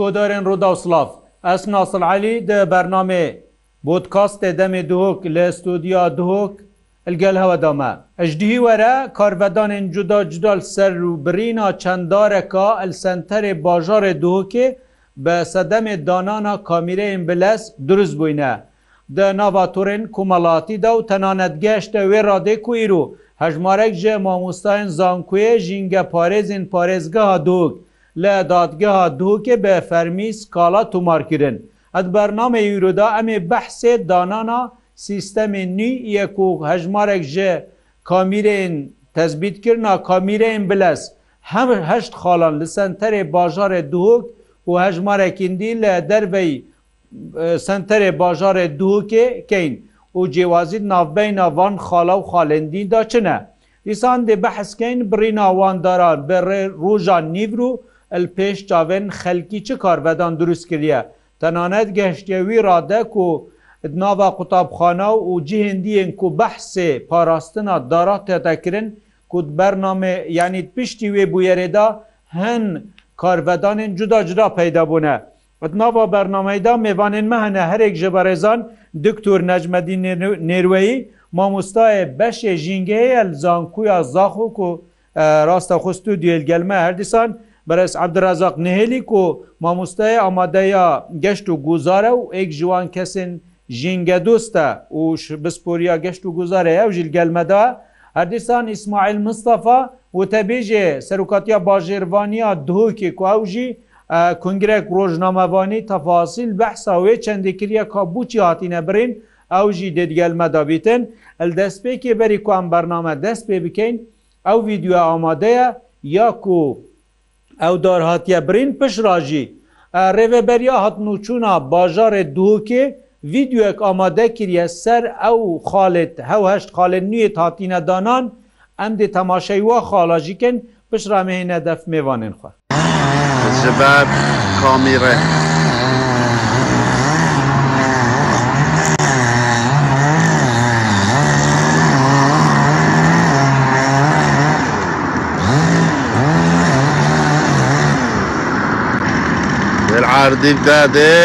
گۆدارên Rodaوسلاف Ez Nasل Elî di bernamê Bodkastê demê duhok li studiya duhok gel heweda me. Ej dihî were karvedanên cuda cudal ser rûbirîna çendareka el senterê bajarê duhokê bi sedemê danana kamîreyên biles duruz bûyne. Di navatorên kumalatî da û tenanetgeş de wê radê kuîr û hejmarek ji mamostayên zankuyê jînge parêzên parêzgeha dok. لە دادگەها دووکێ بە فەرمی سکالا تومارکردن. ئەت بەرنامە یورودا ئەمێ بەحسێ دانانا سیستەمی نی یەک و هەژمارێک ژێ کامیرێن تەزبیتکردنا کامیرێن بلەس هەمر هەشت خاڵان لە سنتەرێ باژارێ دووک و هەژمارێکیندی لە دەربەی سنتەرێ باژارێ دووکێ کەین و جیوازیت ناوبەینا وان خاڵە و خاڵندین دا چنە. دیسان دێ بەحسکەین بڕیناواننداران بە ڕێ ڕۆژان نیڤرو و ئەل پێش چاوێن خەلکی چه کاربەدان دروست کردە تەنانەت گەشتێوی ڕادەک و ناوا قوتابخانە و جیهندیین کو بەحسێ پاراستنا دارا تێتەکردن کوت بەرنامێ یعنی پشتی وێ بویێرێدا هەن کاربەدانên جودا جدا پەیدا بوونە. ناوا بەرنمەدا میێوانên me hene herek ji berêzan دکتور necmedî nêروeyî mamostaê beşê jîngeyel zankuya zaxu ku rasta xustû duyel gelme her disan بەرەس عبدرازاق نهێلی و مامۆستای ئامادەیە گەشت و گوزارە و ئەیک جوان کەسن ژینگە دۆستە و بسپۆریا گەشت و گوزارە ئەو ژیلگەلمەدا هەردستان ئیسماعیل مستەفا و تەبێژێ سەرکاتیا باژێوانیا دهۆکی کوژی کنگرێک ڕۆژنامەوانی تەفاسیل بەحساوێ چەندێکریە کابوچی هاتیینە برین ئەو ژی دەدگەلمەدابیتن ئەل دەستپێکی بەری کوان بەرنامە دەست پێ بکەین ئەو ویددیو ئامادەیە یاکو ئەو دارهاتیە برین پشراژی ڕێوەبەریا هاتنوچوونا باژارێ دووکێ ویددیوەک ئامادەکریە سەر ئەو خاالت هەوهشت خاالێن نوێت هاتیینە دانان ئەم دێ تەماشەی وا خاڵاژیکن پشرامێنە دەف میێوانێن خوارد. شباب كاميرة عردی بدادێ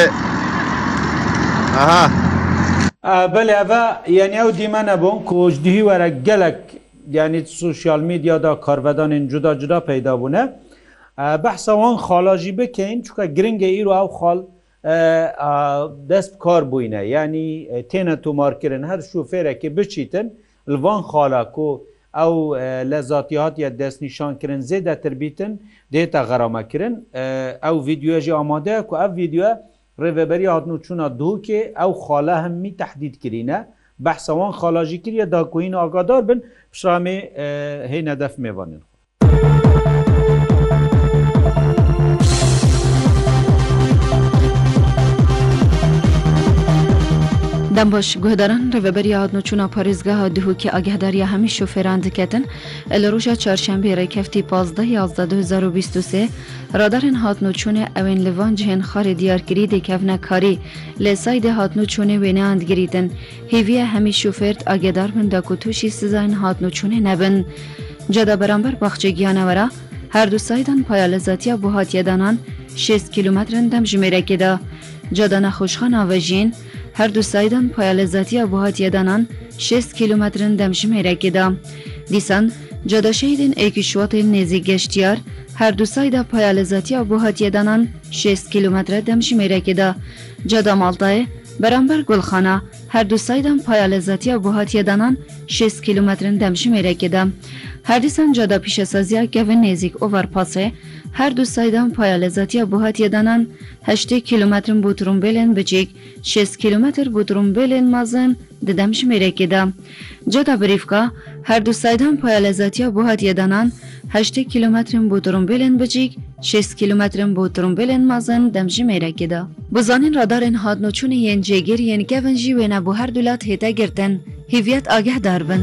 ئاها بەێ ئەە یعنی ئەو دیمە نەبووم کۆژدیهی وەرە گەلک دیانی سوسیال میدیادا کارڤدانین جودا جودا پەیدا بوونە بەحسەوان خاڵاژی بکەین چکە گرنگگە ئیر و ئەو خاڵ دەست کار بووینە ینی تێنە تۆمارکردن هەر شوفێرەکی بچیتن لڤان خاڵا کۆ ئەو لە زیاتیاتە دەستنیشانکردن زێدا تربیتن دێتە غەرامەکردن ئەو ویددیۆژی ئامادەیە و ئەو ویددیوە ڕێبەری هاتن و چوونە دووکێ ئەو خاڵە هەممی تهدید کرینە بەحسەوان خاڵاژی کردە داکوین ئاگادار بن پیشامێ هەینە دەف میێوانن دەم بۆش گوهداران ڕێبەری هاتنوچوونا پارێزگاها دهوکی ئاگهداریە هەمی شوفێران دکەتن لە ڕژە چارشەمبی ڕێکەفتی 15 ڕدارن هاتنوچوونێ ئەوێن لەوان جهێن خارێ دیارکری دەکەونە کاری لێ سایدە هاتنوچوونێ وێنەیاندگریتن هێویە هەمی شوفێرت ئاگدار من دەکوتوشی سزان هاتنوچوونێ نەبن جەدا بەرامبەر باخچێ گیانەوەرە هەردوو سایدان پایە لەزاتیە بۆ هاتیەدانان 6 کیلومترن دەم ژمێرەکێدا جەدا نەخۆشخان ئاڤژین، هەردوو سایدان پایالەزاتیە بۆ هاتیەدانان 6 کیلومترن دەمژمێرەکیدا. دیسان جەدەشەیدن ئەیکی شوواتین نێزی گەشتیار، هەردوو سایدا پایالەزاتیە بۆ هاتیەدانان 6 کیلومترە دەمژمێرەکیدا. جەدا ماڵتایە بەرامبەر گوڵخانە هەردوو سایدان پایالەزاتیە بۆ هاتیەدانان 6 کیلومترن دەمژمێرەکیدا. هەردیسان جەدا پیشەسەزیە گەڤن نێزیک ئۆڤەرپاسێ، هەردوو سایدان پایە لەزاتیە بۆ هاتیەدانان هەشتێ کیلومترم بۆ ترومبلێن بچێک 6 کیلومتر بۆ ترومبلێن مازن دەدەم ژمێرەێکێدا. جەتا بریفکە هەردوو سایدان پایە لەزاتیە بۆ هاتیەدانان هەشتێ کیلومترم بۆ ترومبلێن بچیک 6 کیلومترم بۆ ترومبلێن مازن دەمژمێرەێکێدا. بزانین ڕدارێن هاتنۆچوونی یەنجێگیر یەنکەڤنجی وێنە بۆ هەردوولات هێتە گرتن، هیڤەت ئاگەهدار بن.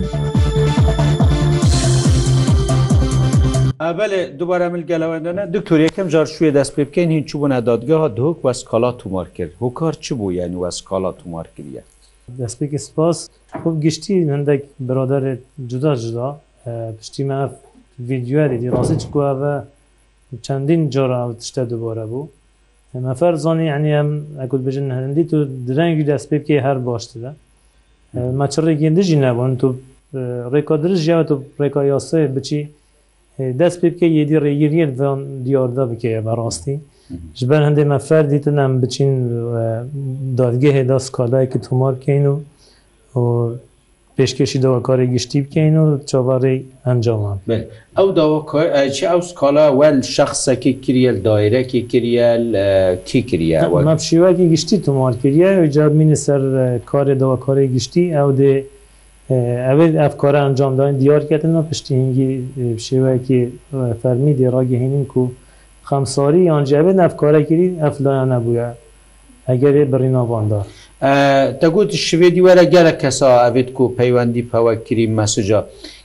بەێ دوبارە ملگەلەوەندەنە دکتۆریەکەم جار شوێ دەست پێ بکەین هین چ بوون دادگەها دۆک وەسکالا تومار کرد هۆکار چ بوو یانی وەسکالا تومار کردە دەستپێکی سپاس خوب گشتی هەندێک برادر جدا جدا پشتی مە ویدیوە دیدی ڕاستی چکوە چەندین جارا تشتە دوبارە بوو مەفەر زانی عنی ئەم ئەکوت بژن هەندی تو درەنگی دەست پێ بکەی هەر باشترە مەچڕێکی دژی نەبوون تو ڕێکا درژیەوە تو ڕێکا یاسێ بچی دەست پێ بکە یدی ڕێگیریە دیاردە بکەیە بەڕاستی ji ber hindê me fer dîtin em biçin dadgehê da skalayekî tomar kein û pêşkeşî dawakarê giştî bikein û çavarê encaman ew dawaçi ew skala wel şexsekî kiriyel dairekî kiriyel kî kiriye mev şîwekî giştî tomar kiriye ca min ser karê dawakarê giştî ew dê ئەوێ ئەفکۆرە ئەنجامداین دیارکردنەوە پشتینگی شێوەیەکی فەرمی دیێڕاگەهێنین و خەمساری یانجیابێت ئەفکارەگیری ئەفلایان نەبووە ئەگەرێ بڕیناواندار دەگوت شوێدی وەرە گەرە کەسا ئەوێت و پەیوەندی پەوەکری مەسجا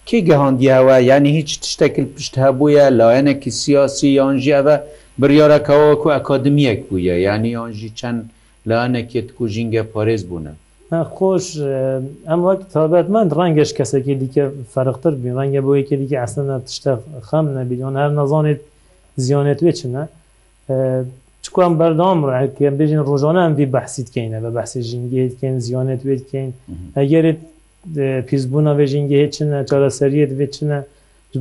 کێ گەهاندیاوە ینی هیچ تشتێکل پشت هەبووە لایەنێکی سیاسی یانژیەوە بریارەکەەوەکو ئەکادمیەک بووە ینی یانژی چەند لاەنێکێت و ژینگە پارێز بوونە خۆش ئەم وەک تابەتمەند ڕەنگەش کەسێکی دیکە فەرقتر بێ ڕەنگە بۆ یەکێ دیکە ئەسنە تشتە خەم نەبیۆن هەر نەزانێت زیانێت وێ چنە چکم بەردام ڕکە بێژین ڕۆژانە ئەمدی بەحسیتکەینە بە بەسی ژینگەیتکەین زیانێت وێتکەین ئەگەرێت پیسبوونا بێژینگە هێچنە چارەسەریت وێچنە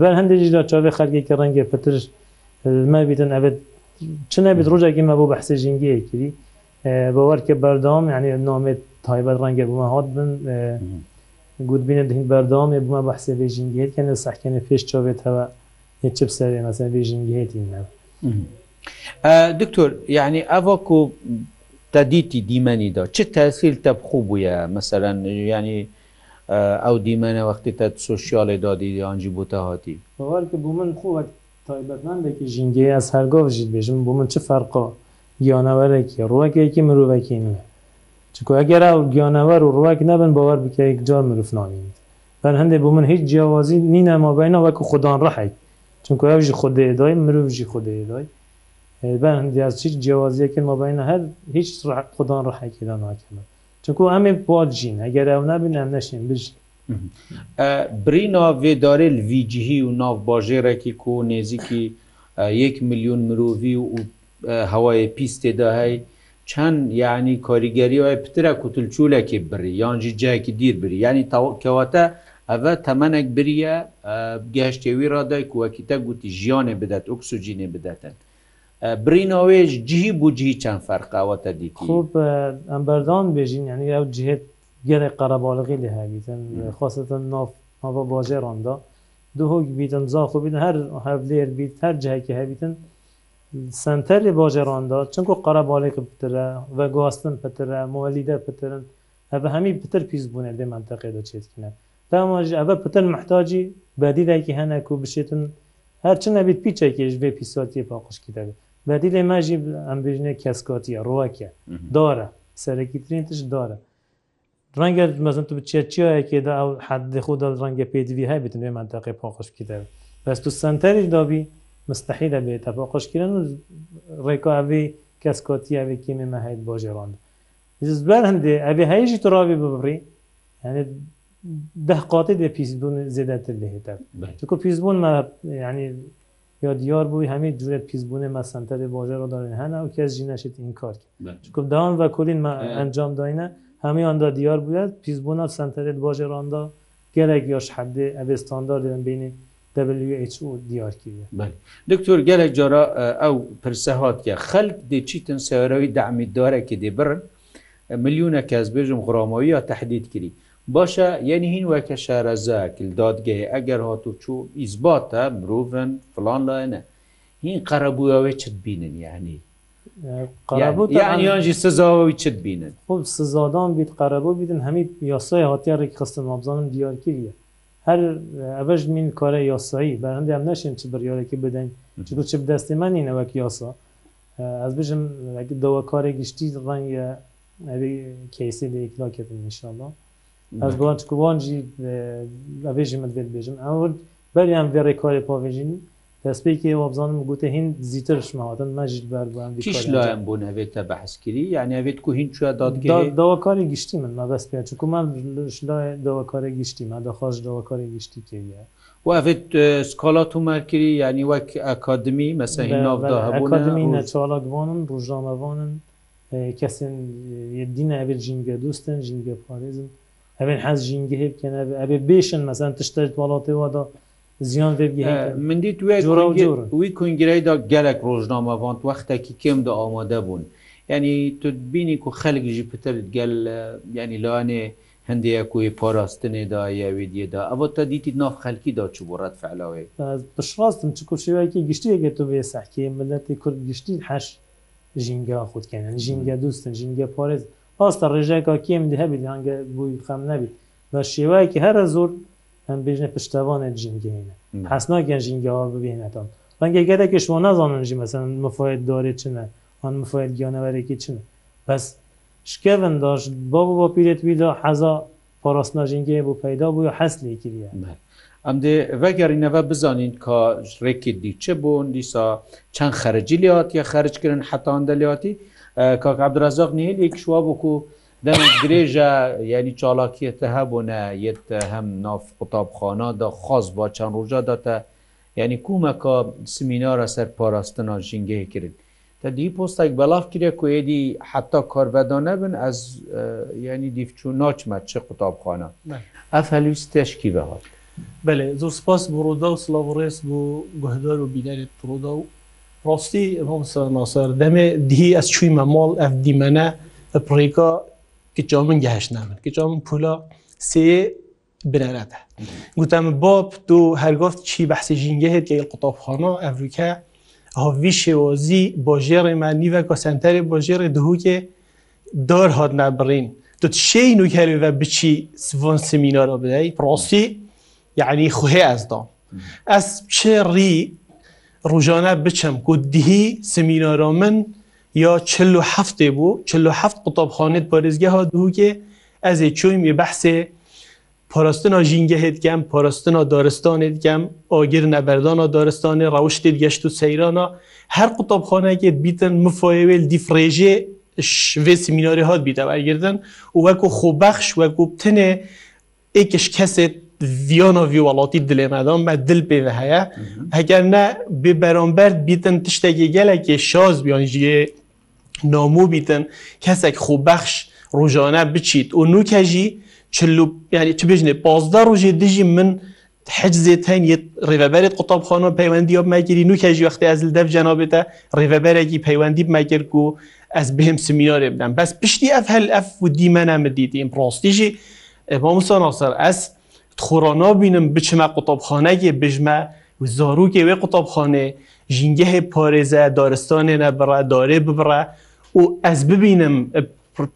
بەر هەندێکی لە چاوێ خەرگێکی ڕەنگە پترش مەبیتن ئەبێت چنە بێت ڕۆژێکی مە بۆ بەحسە ژینگەیە کردی بەوەرکە بەردام یعنی نامێت تایبەت ڕەنگە بمە هاات بن گوتبینە دهین بەردامێ بمە بەحسێ بێژینگێت کە سەحکەێ پێش چاوێتەوە چ سەرێ مەسە بێژینگێتی نە دکتۆر یعنی ئەوەکو تەدیتی دیمەنیدا چ تەسیل تەبخوو بووە مەسەرەن ینی ئەو دیمەنە وەختی تە سوسیالێ دادی ئەنجی بۆتە هاتی بەوارکە بوو من خوت تایبەتمانێکی ژینگەی ئەس هەرگۆژیت بێژم بۆ من چ فەرقۆ گیانەوەرەی ڕوەکێکی مرۆڤەکی نیە چکو ئەگەرا و گیانەوەەر و ڕواک نەبن بەوەەر بکەیەک جار مرفنانین بەن هەندێک بۆ من هیچ جیاوازی نینە مابینە وەکو خوددان ڕحیت چونکو ئەوژی خودێدای مرۆژی خودێدای بەن هەندیاز چیت جیاوازیەکە مابینە هەر هیچ خوددان ڕحێکیدا ناکەمە چونکو ئەمێ پاژین ئەگەر ئەو نبن ئەم نەشین بژین برینە vêdarê li vîcihî û nav bajêrekî ku nêzîkî yek milyon mirovî û hewayê pîstê de hey چەند یعنی کۆریگەریەوەی پترە کوتلچوولێکی بری یانجی جایکی دیر بری ینی تاوکەوەتە ئەvە تەمەنێک بریە گەشتێوی ڕدای کووەکیتە گوتی ژیانێ بدات ئۆکسسوجینێ بدەن. برینەوەێژ جی بجی چەند فەرقاوەتە دیتی خب ئەمبەردان بێژین ینی ئەو جهێت گەرە قەرەباڵغی لە هەبیتن خۆستن ناف ئەوە باژێ ڕاندا دوهۆک بیتن زاخۆ بین هەر هەولێر بیت هەر جهەکی هەبیتن سنتەری بۆژێڕۆندا چونکو قەرە باڵێک پترە بە گواستن پترە مۆلیدە پترن ئەە هەمی پتر پیس بوونە دێ منتەقێدا چێتکە تاماژ ئەە پتر محتاجی بەدیدایکی هەنەک و بشێتن هەرچە نەبیت پیچێکیش بێ پیساتی پاقشکی دەبێت بەدی لێ ماژی ئەمبژنە کەسکاتیە ڕواکە دارە سەرەکیترین تش دارە ڕەنگە مەزن تو بچێت چیایەکێدا ئەو حدی خوددا ڕەنگە پێدیوی هەبێتن وێ منتەقی پاقشکی دەبێت بەست تو سنتەریش دابی مستحی دەبێتە بۆ قشکردن و ڕێکاوی کەس کۆتییاوێکی مێمە هەیت بۆ ژێڕۆند زبەر هەندێ ئەبێ هەیەژی تڕاوی ببڕی ده قاتی دێ پیسبوون زێدەتر لێهێتە چکو پیسبوون ینی یا دیار بووی هەمی جوێت پیسبوونێ مەسەنتەری بۆژێ ڕۆ دارین هەنا و کەس ژینەشت این کار چکم داوان بە کولین ئەنجام داینە هەمی ئەدا دیار بوویت پیسبوون سنتەرێت بۆژێ ڕاندا گەلێک یاش حەدێ ئەێ ستاندار دێن بینی دیارکردە دکتۆر گەلێک جارە ئەو پرسەهاتکە خەلک دێچیتن سەرەوەی دامیدارێکی دێبرن میلیونە کەس بێژم غڕامەوە یا تهدید کردی باشە یعنی هین وەکە شارەزەکل دادگەی ئەگەر هاتو چوو ئیزباتە مرۆڤن فلان لاەنە هین قەرەبووەوەی چت بینن یعنی یانجی سزاوی چت بینن خب سزادان بیت قەرەبوو بیدن هەمی یاسای هااتیا ڕێک خستن مابزانم دیارکردە هەر ئەبش من کۆرە یاسایی بە هەندێ ئەم نەشین چ بڕیارێکی بدەین چ بچ دەستیمانی نەوەک یاسا ئەس بژم دەوە کارێک گشتی ڕەنگە ئەوی کەیسی لە یکلاکێتن نیشاءله ئەس بڵان کووانجی ئەبێژی من بێت بێژم ئەوە بەریان بێ ڕێکاری پاێژینی پێسپێکی ئێوە بزانم گوتە هین زیتر شماوەن مەژید بەربان پیش لایم بۆ نەوێتە بە حسکری یانیاوێت کو هین چە داداواکاری گشتی من مەبەست پێ چکومان لای داواکاری گشتی مادەخواش داواکاری گشتی تێە وەێت سکالات و مەرکری یعنی وەک ئەکادمی مەسەهی ناودا هەبووکادمی نەچالاتوانن ڕژامەوانن کەسن دینە ئەبێت ژینگە دوستن ژینگە پارێزن ئەبێن حەز ژینگە هێبکەن ئەبێ بێشن مەسەن تشتێت وڵاتێ وادا زیان من دیت وی کنگرەیدا گەلک ڕۆژنامەڤان وەختێکی کێمدا ئامادە بوون ینی تو بینی و خەلکیژی پتر گەل ینی لاانێ هەندەیە کوی پاراستنێدا یاوی دیێدا ئەوە تا دیتی ناف خەلکیدا چ بۆڕەت فعلاوێ بشڕاستم چ کوشێواکی گشتیەگە تو بێ ساکی ملەتی کورد گشتی هەش ژینگە خودکەن ژینگە دوستن ژینگە پارێز ئاستا ڕێژێکا کێم دی هەبی لەنگە بووی خەم نەبی بە شێوایکی هەرە زۆر ئەم بژنە پشتوانە جینگەینە حسنا گەنجینگەوە ببێنێتەوە ڕەنگە گەرەێکش بۆ نازاننجی مەسەن مفاید دارێ چنە آن مفاید گیانەوەێکی چنە بەس شکەن داشت با بۆ پیرێت ویدا حەزا پاراستناژینگەیە بۆ پەیدا بووە حەست لێکیە ئەم دێ بەگەڕینەوە بزانین کە ڕێکی دیچە بوون دیسا چەند خەرجی لاتیە خەرجکردن حتان دەلاتی کاک عبدرازاق نیە لێک شووا بکو و دەمێت درێژە یعنی چالاکیەتە هەبوونە یەتە هەم ناف قوتابخانەدا خاص با چەند ڕۆژاداتە یعنی کومەکە سمینارە سەر پاراستنا ژینگەی کرد تا دی پۆستێک بەلاف کرێ کوێدی حتا کاربەدانە بن ئەس یعنی دیفچوو ناچمە چه قوتابخانە ئەف هەلووس تشکی بەهات بەێ زۆر سپاس بڕۆدا و سلااوڕێز بۆ گوهدار و بینەرێت ڕۆدا و ڕاستی ئەم سەر ناسەر دەمێ دی ئەس چوویمە ماڵ ئەف دیمەنە پڕێکا کچامن گەهشت نامن کچامن پولا سێ برەرەتە گوتەمە باب دو هەرگفت چی بەحسی ژینگە هێت گەل قوتابخانە ئەفریکا هاوی شێوازی بۆ ژێڕێ مانیڤە کۆسەنتەرێ بۆ ژێڕێ دهوکێ دار هات نابڕین تو شەی نوکەرێە بچی سڤۆن سمینارە بدەی پرۆسی یعنی خوێ ئەزدا ئەس چێ ڕی ڕژانە بچم کو دیهی سمینارۆ من یا چلو هەفتێ بوو چلو هەفت قوتابخانێت پارێزگەها دووکێ ئەزێ چۆیمی بەحسێ پاراستنا ژینگەهێت گەم پاراستنا دارستانێت گەم ئاگر نەبەردانا دارستانی ڕەوشتێت گەشت و سەیرانە هەر قوتابخانەکێت بیتن مفاوێل دیفرێژێ شوێ سمیناری هاات بیتەوەگردن و وەکو خۆبەخش وەکو بتنێ ئێکش کەسێت ڤیانە ڤیوەڵاتی دلێمەدان مە دل پێوە هەیە هەگەر نە بێ بەرامبەر بیتن تشتێکی گەلێکی شاز بیان ژێ نامۆ بیتن کەسێک خۆبەخش ڕۆژانە بچیت و نوکەژی بژنێ پازدا ڕۆژێ دژی من حجزێت هەن ڕێبەرێت قوتابخانە پەیوەندی ئەو ماگیری نوکەژی وەختی ئەزل دەف جەنابێتە ڕێبەرێکی پەیوەندی ماگرک و ئەس بهم سمینارێ بدەم بەس پشتی ئەف هەل ئەف و دیمەە مدیتیم پرۆستیژی ئەمامسان ئاسەر ئەس خۆرانا بینم بچمە قوتابخانەیە بژمە و زارروکێ وێ قوتابخانێ ژینگەهێ پارێزە دارستانێ نەبڕە دارێ ببڕە و ez bibînim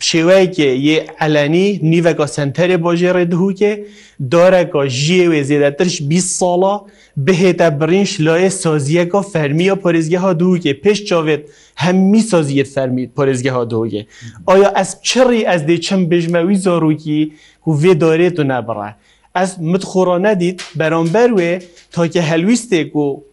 şêweke yê elenî nîveka senterê bajêrê dihûke dareka jiyê wê zêdetir ji 20 sala bihê te birîn ji layê saziyeka fermiya parêzgeha dûke pêş çavêt hem mî saziyê fermî parêzgeha dûke Aya ez çirî ez dê çim bêjme wî zarokî ku vê darê tu nebire Ez mitxora nedît beramber wê take helwîstê ku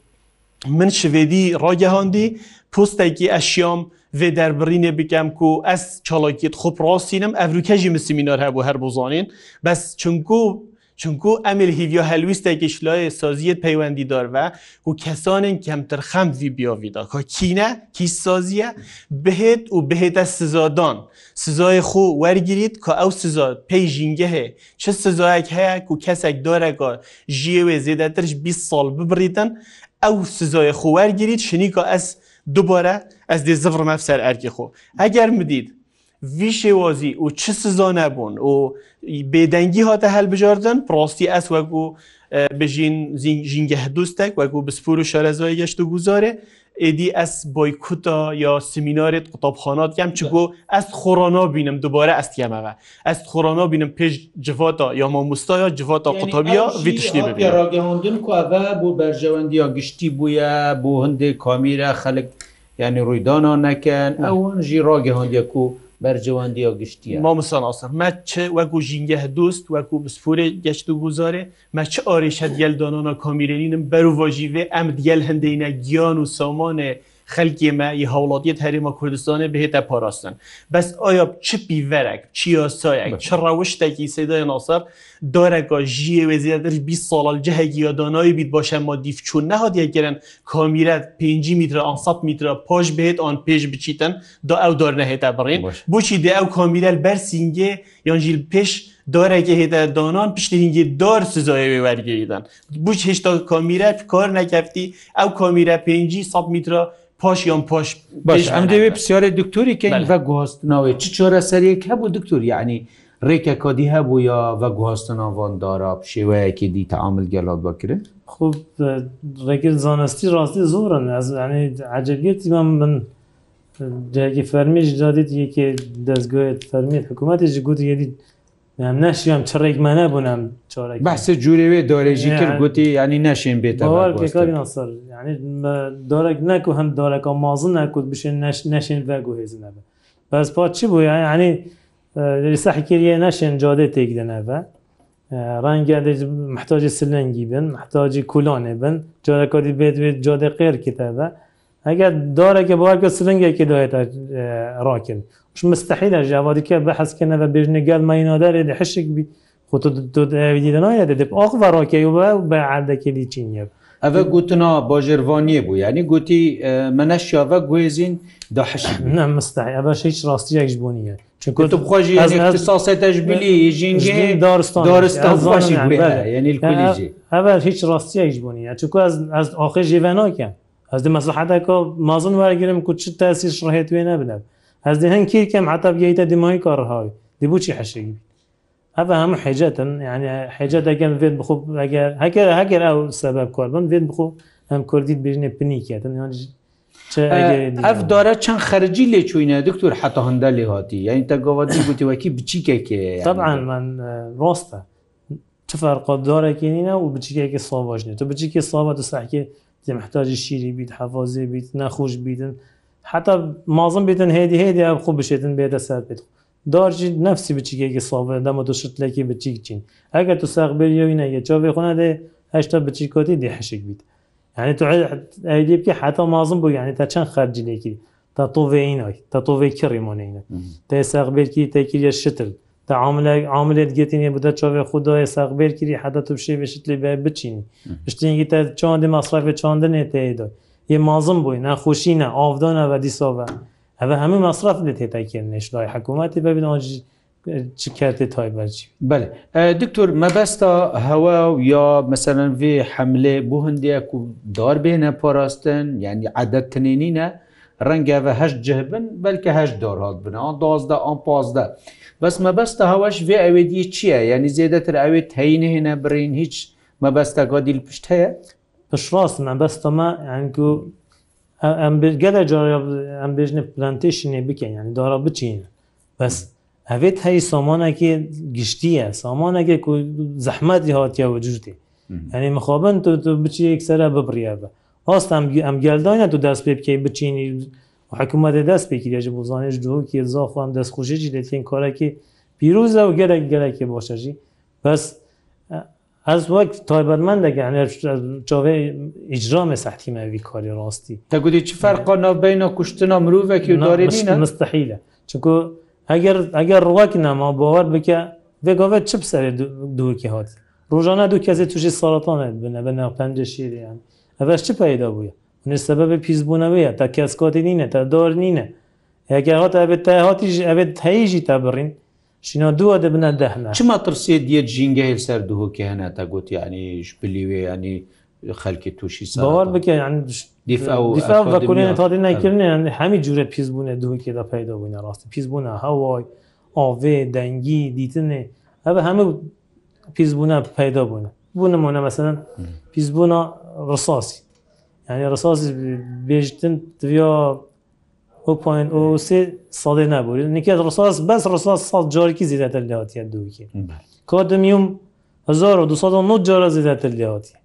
min şivedî ragehandî postekî eşyam, vê derbirînê bikem ku ez çalakît xu rastînim evruke jî misimînar hebû her bozanên bes çunku Çunku emil hivya helwîstekî şilayê saziyet peywendîdar ve û kesanên kemtir xem vî biyavîda Ka kîne kî saziye bihêt û bihête sizadan Sizayê xû wergirît ka ew siza pey jîngehê çi sizayek heye ku kesek dareka jiyê wê zêdetir ji 20 sal bibirîtin ew sizayê xû wergirît şinika ez دووبارە ئەس دێ زفر مەفسەر ئەرکی خۆ ئەگەر مدید وی شێوازی و چ سزۆ نەبوون و بێدەنگی هاتە هەلبژاردن پرۆستی ئەس وەک و بژین ژینگە دوستێک وەکو بسپور و شارەزای گەشت و گوزارێ ئێدی ئەس بۆیکوتا یا سمینارێت قوتابخانات یام چ بۆ ئەست خۆڕانا بینم دوبارە ئەستیەمەوە ئەست خۆڕانا بینم پێش جڤاتا یا مامۆستایا جڤاتا قوتابیا ویتشتی ڕاگەهندن کوە بۆ بەرژەوەندی یا گشتی بووە بۆ هەندێک کامیرە خەلک ینی ڕوویدانا نەکەن ئەوەن ژی ڕاگەهندێک و بەرجەوەندی و گشتی مامسان ئاسر مە چ وەکو ژینگە هەدوست وەکو بسپورێ گەشت و گوزارێ مە چ ئارێشە دیل دانانا کامیرێنینم بەروڤژیێ ئەم دیل هەندەینە گیان و سامانێ. خەلکی مە ی هەوڵاتیت هەریمە کوردستانی بهێتە پاراستن بەس ئایا چپی وەرەك چیاسایەك چ ڕەوشتێکی سیدای ناسەر دارەکە ژیە وێزیاتر 20 ساڵ جەهێکی یا دانایی بیت باشە ما دیفچون نەهاتیەگەرن کامیرەت 5 میتر 100 میتر پاش بهێت آن پێش بچیتن دا ئەو دار نەهێتە بڕین بچی دێ ئەو کامیرەل بەرسینگێ یانژیل پێش دارێکی هێدا دانان پشتینگی دار سزایێ وەرگیدن بچ هێشتا کامیرە کار نەکەفتی ئەو کامیرە 5 ساب میترە پاش یان پاش باش ئەم دەوێت پرسیارێک دکتۆریکەین بە گواستنەوەی چ چۆرە سەرەک هەبوو دکتۆر یعنی ڕێکە کادی هەبوو یا بە گواستنەوان داراب شێوەیەکی دی تعامل گەلات بکرن خوب ڕێگەل زانستی ڕاستی زۆرن عجبیەتی من من دەگی فەرمیش دادیت یەکێ دەستگوێت فەرمیت حکوومەتیش گوتی یدید نام نشیم چڕێکمە نەبوو نام چۆرە بەسە جوورێوێ دۆرێژی کرد گوتی ینی نەشێن بێت دۆرەك نەکو هەم دۆرەکە مازن نەکوت بشین نەشین بەگو هێز نەبە بەس پات چی بوو ینی سەحکریە نەشێن جادێ تێک دەنەبە ڕەنگە محتاجی سلەنگی بن محتاجی کولانێ بن جۆرەکەی بێت بێت جادە قێر کتەبە ئەگەر دارێکە بواکە سرنگێکی دوێتە ڕاکن ش مستحیلە ژاوادیکە بە حەسکەە بە بێژنەگەل ماینادارێ دە حشک بی خوددانایە دەب ئاخ ڕاکە و بە عادەکەلی چینە. ئەە گوتنا باژێوانیە بوو ینی گوتی منەشیاە گوێزین داحش مستای ئەە هیچ ڕاستیەکش بوونیە. كتب خوجي اختصاصي تجميلي جينجي دارستان دارستان باشي يعني الكوليجي هذا هيك راستي يجبوني يعني از از اخر جيفانا كان هەزدی مەسلحەتا کۆ مازن وەرگرم کوچ تاسی شڕهێت وێ نەبنم هەزدی هەن کیرکەم حتا بگەیتە دیمای کارڕهاوی دیبووچی حەشێبی ئەە هەموو حێجەتن یعنی حێجە دەگەن بێت بخوب ئەگەر هەکەر هەگەر ئەو سەبب کاربن بێت بخۆ ئەم کوردیت بژنێ پنیکەتن ئەف دارە چەند خەرجی لێ چوینە دکتور حتا هەندە لێ هاتی یعنی تا گاوادی گوتیوەکی بچیکێکێ طبعا من ڕاستە چ فەرقۆ دارێکی نینە و بچیکێکی ساواژنێت تو بچیکی ساوە و ساحکی محتاجی شیری بیت حەفازێ بیت نەخۆش بیدن حتا مازم بێتن هێدی هێدی خو بشێتن بێدە سەر بێت دارجی نفسی بچیکێکی ساە دەمە دو شتلێکی بچیک چین ئەگە تو سەق بێوینە یە چاێ خۆنا دێ هشتا بچیکۆتی دی حشک بیت یعنی تو ئەیدی بکە حتا مازم بوو یعنی تا چەند خەرجلێکی تا تۆڤینای تا تۆڤێکی ڕیمۆنینە تا سەق بێکی تێکیە شتل عاملێت گتینێ بدە چاوێ خودداە سەغبێر کردی حدا تو شێ بشت لێ بە بچینی پشتینگی تا چاندی مەصرفێ چاندنێ تێدا یە مازم بووی نەخۆشینە ئافدانە بە دیساە ئەوە هەموو مەصرف لێ تێتاکردێشلای حکوومەتی ببینەوەجی چی کردی تایبەرجی بەێ دکتور مەبەستا هەوا و یا مەسەرەن وێ حملێ بوو هەندێک و دار بێنە پاراستن یعنی عادەت تنێنینە ڕەنگە بە هەشت جهبن بەلکە هەشت دۆڕات بن ئەو دازدا ئەم پازدە بەس مەبەستە هەواش وێ ئەوێ دی چییە یعنی زێدەتر ئەوێت هەینە هێنە برین هیچ مەبەستە گادیل پشت هەیە پشڕاست مەبەستەمە ئەنگو ئەم گەلە ئەم بێژنە پلانتیشنێ بکەین ینی دارا بچین بەس ئەوێت هەی سامانێکی گشتیە سامانێکێک و زەحمەتی هااتیا وجوتی ئەنی مخابن تو تو بچی یەکسرە ببریە بە ڕاست ئەم گەلدانە تو دەست پێ بکەی بچینی حکوومەتە دەست پێکی دەژ بزانێش دووکی زاخواام دەستخۆشێکی دەتین کارێکی پیرۆزە و گەرەك گەلێکی باشەژی بەس ئەس وەک تایبەتمەند دەگەانێت چاوێ ئیجرامە سەحتیمەوی کاری ڕاستی دەگوتی چ فەرقا نابینە کوشتنا مرۆڤێکی دارێنە مستحیلە چکو ئەگەر ئەگەر ڕواکی نەما باوەڕ بکە بێگاوێت چ بسەرێ دووکی هات ڕۆژانە دوو کەزێت توژی ساڵاتانێت بنە بە ناو پەنج شیریان. ئەش چ پیدا بووە نسبە بە پیسبوونەوەیە تا کەسکۆتی نینە تا دۆر نینە یاکیهات ئەبێت تاهاتیش ئەبێت هەیژی تا بڕین شنا دووە دەبنە دەهنا چما ترسێت دیە جینگە سەر دووکە هەنا تا گوتیانیش بلیوێ ینی خەلکی تووشی ساوار بکەین تادی نکردن هەمی جوورە پیسبوونە دووکێدا پیدا بووینە ڕاستی پیسبوونە هەوای ئاێ دەنگی دیتنێ ئەبە هەموو پیسبوونە پیدا بوونە بوونە مۆە مەسەن پیسبوونە ڕساسی یعنی ڕساسی بێژتن دویا پوین او سێ ساڵێ نبووی نکات ڕساس بەس ڕساس ساڵ جارێکی زیاتر لەهاتیە دووکی کادمیوم 1990 جارە زیاتر لەهاتی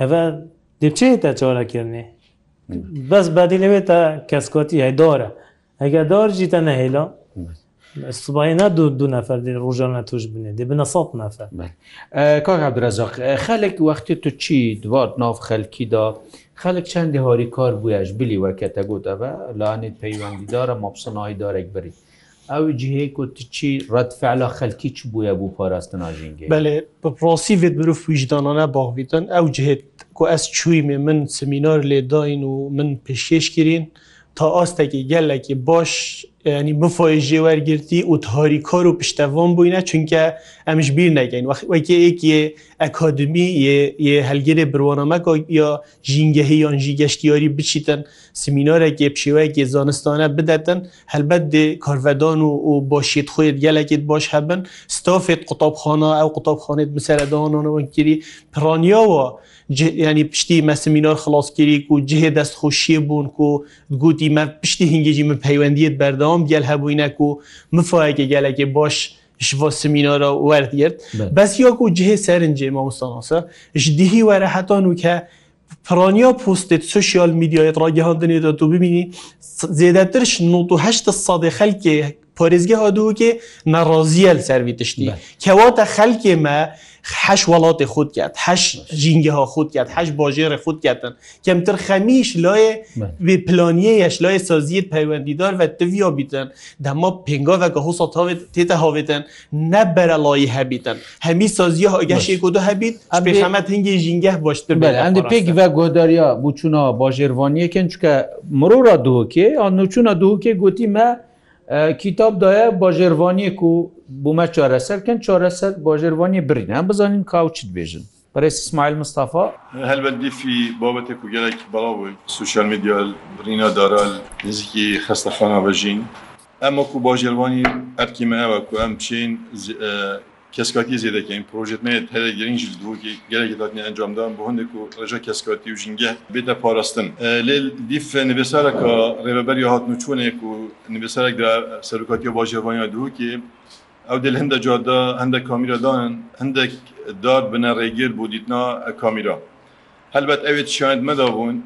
هەە دەبچێتە چارەکردێ بەس بەدی لەوێتە کەسکاتی هەیدارە ئەگە دارجیتە نەهێلا سوباینا دو دو نەفر ڕژانە توش بنێ دێ بنە سەڵ نەفر کاک عبدرەزاق خەلێک وەختی تو چی دوات ناف خەلکیدا خەلک چەندی هاری کار بوویش بلی وەکەتە گوتەوە لاانێت پەیوەندیدارە ماپسنایی دارێک بری ئەو جهەیە و تچی ڕەتفعلا خەلکی چ بووە بوو پاراستناژینگە بەێ بەپڕاستی وێت برف ویژدانانە باویتن ئەو جهێت کو ئەس چوویێ من سمینار لێداین و من پێشێش کرین تا ئاستێکی گەلێکی باش ینی مفۆژێ وەرگرتی و تۆریکۆر و پشتەڤۆم بووینە چونکە ئەمش بیر نەگەین وەکەیەکێ ئەکادمی ی هەلگرێ برۆنەمەک یا ژینگەهی یان ژیگەشتیۆری بچیتن سمینۆرەێ پشیوەیەکی زانستانە بدەتن هەلبەت دێ کارڤدان و و بۆشیت خۆیت گەلێکیت بۆش هەبن ستۆفێت قوتابخانە ئەو قوتابخانێت مسەردانەوەکیری پرانیاوە ینی پشتی مەسمینۆر خلاصکیری و جهێ دەستخۆشیە بوون و گوتی مە پشتی هنگێجی من پەیوەندیت بەردان ناوم گەل هەبووینەک و مفاەکی گەلێکی بۆش ji bo semînora wer girt Bes yok û cihê serincê mamostanosa ji dihî were hetan û ke Piraniya postê sosyal medyayê ragihandinê de tu bibînî zêdetir ji nohta sadê xelkê parêzgeha dûkê neraziyel servî tiştî Kewata xelkê me حش وڵاتی خود کرد هش ژینگه ها خود کرد هش باژێ خود کردن کەمتر خەمیش لای پلانیەش لای سازیت پەیوەندیدار و تویا بیتن دەما پێنگا و هوسا تاوێت تێتە هاوێتن نەبەرە لای هەبیتن هەمی سازیە هاگەشی کو دو هەبیت پێخەمە هنگی ژینگه باشتر ئەندی پێک و گۆداریا بچونا باژێوانیەکەن چکە مرۆ را دووکێ ئا نوچونا دووکێ گوتی مە کتاب دایە باژێوانیەک و بوومە چارەسەرکەن چارەسەر باژێوانی برین هەم بزانین کاوچت بێژن پرس اسماعیل مستافا هەلبەندی فی بابەتێک و گەلێکی بەڵاوی سوشال میدیال برینە دارال نزیکی خستەخانە بەژین ئەمەکو باژێوانی ئەرکیمەوە و ئەم بچین کەسکاتی زیێدەکەین پرۆژێتمێت هەیە گرنج دووکی گەلێکی دادنی ئەنجامدان بۆ هەندێک و ڕژە کەسکاتی و ژینگە بێتە پاراستن لێ دیف نوێسارەکە ڕێبەری هاتن و چۆنێک و نوێسارێکدا سەرکاتی و باژێوانیا دووکی ئەو دل هەندە جادا هەندە کامیرادان هەندێک دار بنە ڕێگیر بۆ دیتنا کامیرا. هەلبەت ئەوێت شوێنند مەدابوون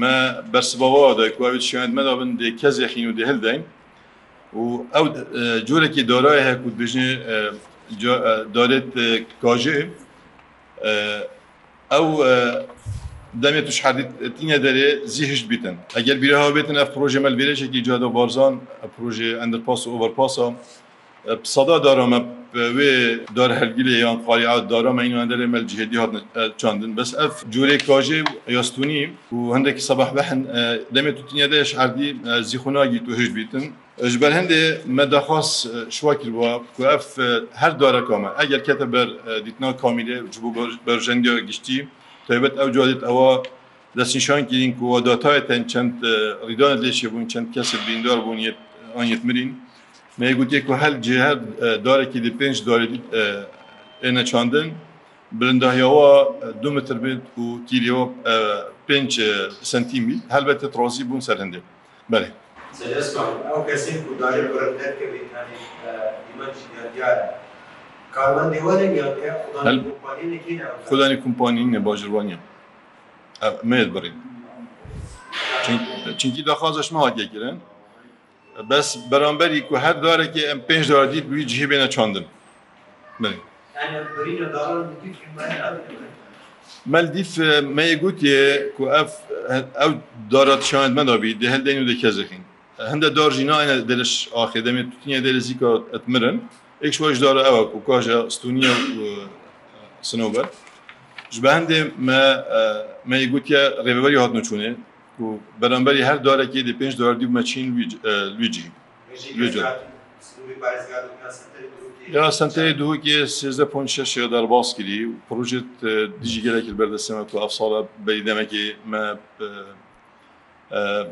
مە بەرسبەوەدای کوێت شوێنند مەدابن دێ کەزێخین و دهلدەین و ئەو جۆرەی دارای هەیە و بژێ دارێت کاژێ ئەو دەمێت توش حدیتینە دەرێ زیهشت بتن ئەگەر بیرها بێتن ئەف پروۆژێ مەلبێرەشێکی جوادە بارزان پروۆژێ ئەندرپاس و ئۆڤەرپاسە سەدا دارامە وê dar helgilê yan xwariya darama înderê mel cihêdî hat çandin bes ev curê kajê yastunî û hindekî sabah behin demê tutiniye de şerdî zîxunagî tu hêj bîtin ji ber hindê me dexwas şwa kirwa ku ev her dareka me eger kete ber dîtina kamîlê ji bo berjengiya giştî taybet ew cadît ewa destnîşan kirin ku datayê ten çend rîdan lêşe bûn çend kesek dîndar bûn an yetmirîn میگوتیە و هەل جهر دارێکی دی پێنج ئێنە چاندن برنداهیەوە دو متر بێت و تیریەوە پێ سنتیمی هەلبەتە تڕازی بوون سەر هەندێک بەێ خدانی کمپانیینە باژوانە مێت بڕین چینکی داخوازش ماوە گەگرن بەس بەرامبەری و هەر دارێکی ئەم پێنج داردی دوی جیهی بێنە چاندن مەلدیف مەیە گوتیێ و ئەف ئەو دارات شاند مەدابی دی هەندین و دەکەزەخین هەندە دارژینایە دەلش ئاخێدەمێ توتینە دەلزیکە ئەتمرن ئێکش دارە ئەوە و کاژە ستونیە سنوبەر ji bi hindê me me gotiye rêveberiya hat neçûnê و بەرەمبەری هەر دوارێکی دی پێنج دواردی مەچین لوجی یا سنتەیە دووکی سێزدە پۆن شش دەر باس کردی و پروژێت دیژی گەلێکی بەردەسێمە تو ئەف ساڵە بەیدەمەکی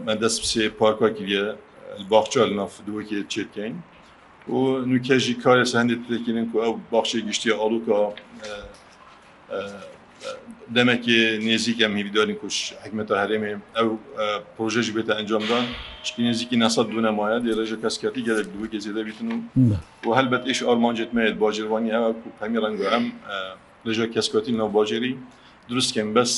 من دەست پسێ پارکوا کردە باخچە لە ناف دووەکی چێتکەین و نوکێژی کارێ هەندێت تێکردن و ئەو باخشی گشتی ئالوکە demekê nêzîk em hêvîdarên kuş hikmeta herêmê ew proje ji bêta encamdan çi nêzîkî nesad dûne maye dê reja kesketî gelek duwekê zêde bitin û û helbet êş armancetmeyê bacervanî ew ku hemî reng em reja kesketî nav bacerî durustkin bes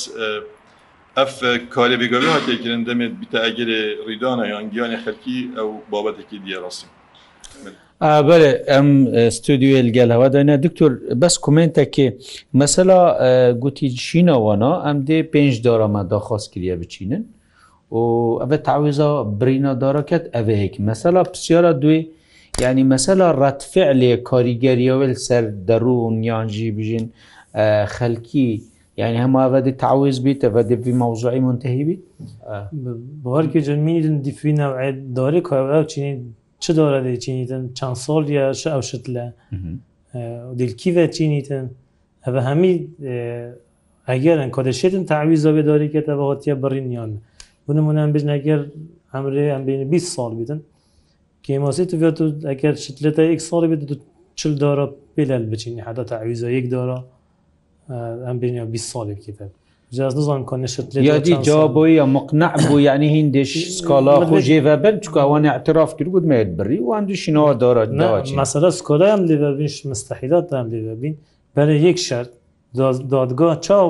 ev karê bêgavî hatekirin demê bite egerê rîdana yan giyanê xelkî ew babeteke diye rastî. بەێ ئەم ستودیوێل گەلەوە دەێنە دکتور بەس کومنتێکی مەسەلا گوتی چینەوەنا ئەم دێ پێنج دۆرەمە داخواست کریە بچینن و ئەە تاویزە برینە دارەکەت ئەوەیەک مەسەلا پسیارە دوێ ینی مەسەلا ڕەتفعلێ کاریگەریەوەل سەر دەروون یانجی بژین خەلکی یعنی هەماەدی تعویز بیت بەدەبی مەوزعی منتەهیبی بەوەرکە جەمیرن دیفینەوە دارێک چینی چ دۆرە دەیچینیتن چەند سۆڵ یا ش ئەوشت لە دلکیڤە چینیتن ئەە هەمی ئەگەرن کۆدەشێتن تاوی زۆبێ دۆریکێتە بەهۆتیە بڕینیان بنمونان بژنەگەر ئەمرێ ئەم بین 20 ساڵ بتن کیمۆسی تو بێت ئەگەر شت لێتە یک ساڵ بێت چل دۆرە پێلەل بچینی حدا تاویزە یەک دۆرە ئەم بینە 20 ساڵێکیتە یادی جا بۆی مقنع بوو یعنی هندێش سکالا خۆژێڤە بن چکوانە اعتراف کرد گوتمێت بری واندوشینەوە دارا مەسەرە سکۆلایم لێبین مستحیدات دام لێبین بەرە یەک شەر دادگاه چاو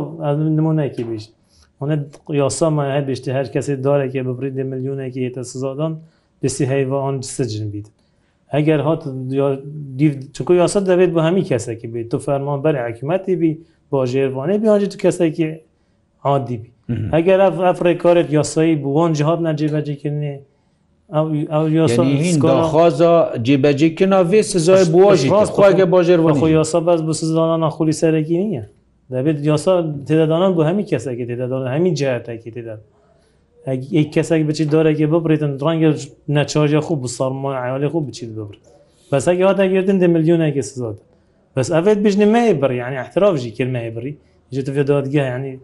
نمونەکی بیشت هەە یاسامە هەبیشتی هەر کەسی دارێکی ببریدی میلیونێکی هێتە سزادان دسی هەیوان سجن بیت ئەگەر هات چکو یاسا دەبێت بە هەمی کەسێکی بیت تو فەرمان بەر حکوومەتی بی با ژێوانێ بیانجی تو کەسێکی عادی ئەگەر ئەف ڕێکارێت یاسایی بووان جهات نەجێبەجێکردنێ خوازا جێبەجێکردنا vê سزای بواژیخواگە باژێر خۆ یاسا بەس بۆ سزانان ناخۆلی سەرەکی نییە دەبێت یاسا تێدادانان بۆ هەمی کەسێکی تێدادان هەمی جاتێکی تێداد یک کەسێک بچیت دارێکی ببرێتن ڕەنگە نەچارژە خوب بسەڵمان عیالی خوب بچیت ببر بەسەکی هاتەگردن دە میلیۆنێکی سزاد بەس ئەێت بژنمەیە بڕی ینی احتراژی کرمەیە بڕی جێت دادگە ینی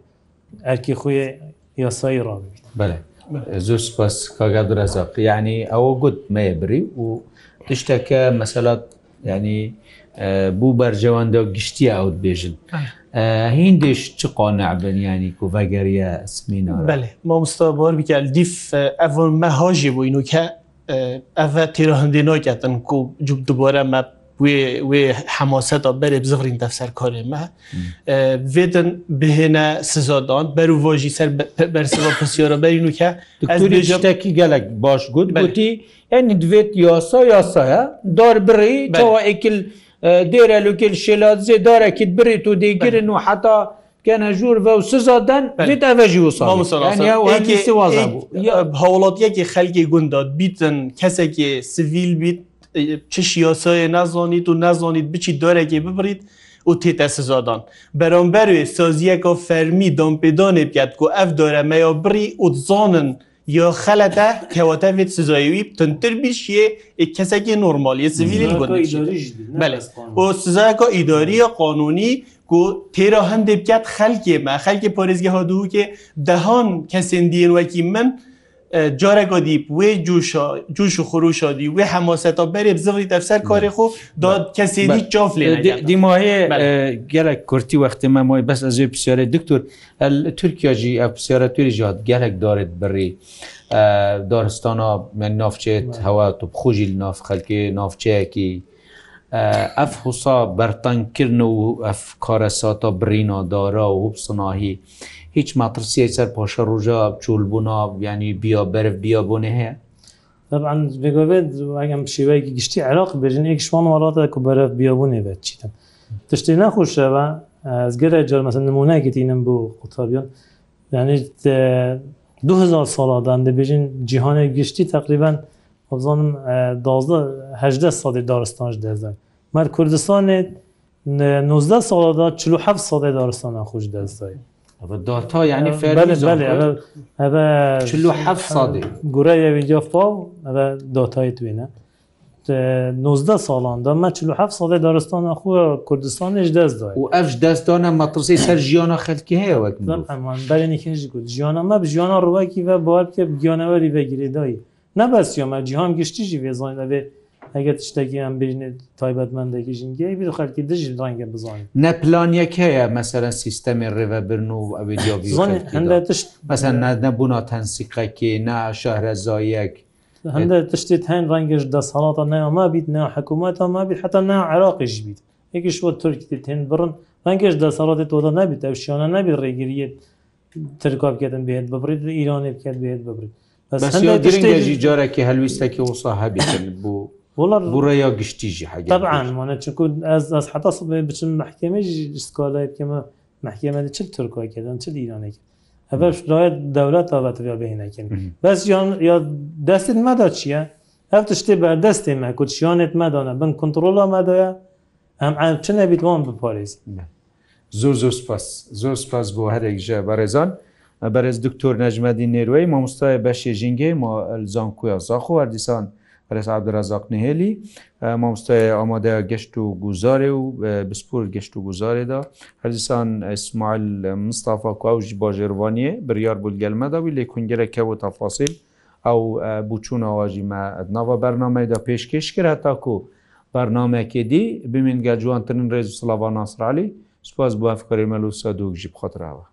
ئەرکی خوێ یاسایی ڕابێت بەێ زۆر سپاس کاگا درەزق یعنی ئەوە گوت مێبری و تشتەکە مەسەلات ینی بوو بەرجەوەندە گشتی ئەوت بێژن هندێش چ قۆنابن ینی کوڤەگەریە سمینە بەێ مامستا بۆر بکە دیف ئەڤۆن مە هاژی بووین و کە ئەە تێرە هەندێنۆکەتن کو جوب دوبارە مە wê hemoseta berê bizirîn devser karê me vêdin bihêne sizadan ber û vojî ser bersiva pisyara berîn ke tekî gelek baş gut gotî en divêt yasa yasaya dar birî çawa ekil dêre lukil şêlat zê darekî birî tu dêgirin û heta gene jûr ve sizaden ev jî hewlat yekê xelkê gunda bîtin kesekê sivîl bît چ شیاسایە نازانیت و نازانیت بچی دارێکی ببریت و تێتە سزادان. بەرامبەروێ سازیەکە فەرمی دامپێدانێ بکات و ئەف دارە مەیا بری و زانن یا خەلەتە کەواتەێت سزایوی تنتر بیشیە کەسێکی نۆرمالیە سیویل بۆ سزایەکە ئیداریە قانونی و تێرە هەندێک بکات خەلکێ مە خەلکی پارێزگە هادووکێ دەهان کەسێن دیێنوەکی من، جارە گۆدیب وێ جوش و خور شادی وێ هەماسەتا بەرێ بزڕی تەفسەر کاری خۆ داد کەسی چاف لێ دیماهەیە گەلک کورتی وەختی مەمای بەس ئەزێ پرسیارە دکتور تورکیاژی ئە پرسیارە توری ژات گەلک دارێت بڕی دارستانا من نافچێت هەوا تو بخۆژی ناف خەلکێ نافچەیەکی ئەف حوسا بەرتانکردن و ئەف کارە ساتا برینادارا و هوب سناهی. هیچ ماترسیە سەر پاشە ڕژە بچولبوونا ینی بیا بەرف بیا بۆنێ هەیە بێگوێت ئەگەم شێوەیەکی گشتی عراق بێژن ێک شوان وڵاتە کو بەرە بیابوونێ بێت چیتم تشتی ناخۆشەوە ئەزگەرە جارمەسن نمونایکتینم بۆ قوتابیان یانیت 2000 ساڵدان دەبێژین جیهانێک گشتی تقریبان بزانم هەدە سادی دارستانش دەزن مەر کوردستانێت 19 ساڵدا 47 سادی دارستانە خوش دەزدای داتا یعنی گورە ویدیوفاو داتای توێنە 19 ساڵاندا مە 47 ساڵی دارستانە خو کوردستانش دەست دا و ئەفش دەستانە مەترسی سەر ژیانە خەلکی هەیە وەکبەرێنیکەش گوت ژیانە مە ژیانە ڕواکی بە بۆ بکە گیانەوەری بەگیریدایی نەبەسیۆمە جیهان گشتیژی وێزانین دەبێت ئەگەر تشتێکیان بینێت تایبەتمەندێکی ژنگی بیر خەرکی دژی ڕەنگە بزانین نەپلانیەک هەیە مەسەرە سیستەمی ڕێوەبرن و ئەوێ تشت مەسەر نەبوونا تەنسیقەکی ناشارە زایەک هەندە تشتێت هەن ڕەنگەش دەسەڵاتە ناما بیت نا حکوومەتە مابی حتا نا عراقیش بیت یەکیش وە تورکی تێن بڕن ڕەنگەش دەسەڵاتی تۆدا نبیت ئەو شیانە نبی ڕێگریت ترکا بکەن بێت ببریت ایرانی بکات بێت ببریت گرنگژی جارێکی هەلویستەکی وسا هەبیتن بوو. والله buraya giştî he طبعا mana çkû ez ez heta sibê biçim mehkeme jî skolayê keme mehkemede çil Türkoykedan çil İraneke Ev şirayet devlet avetiya beynekin. Bes ya destin meda çiye? Ev tiştê berdestê me ku şiyanet medane bin kontrola medaya em ev çi nebî wan biparêz. Zor zor spas zor spas bu herek ji berêzan. Berez Dr. Necmedî Nêroyî mamostaye beşê jingê ma elzan kuya zaxo her dîsan, هەرێس عبدەرازاق نهێلی مامۆستای ئامادە گەشت و گوزارێ و بسپور گەشت و گوزارێدا هەرزیسان ئەسمال مستافا کوژی باژێوانیە بریار بولگەلمەدا وی لێ کنگەرەکەەوە تا فاسیل ئەو بچوونەواژی مە ناوە بەرنمەدا پێشکەش کرد هەتاکو بەرنمەکێ دی بمینگە جوانترن ڕێز و سلاوان ناسرالی سپاس بۆ ئەفکاری مەلو سەدوک ژی بخۆتراوە.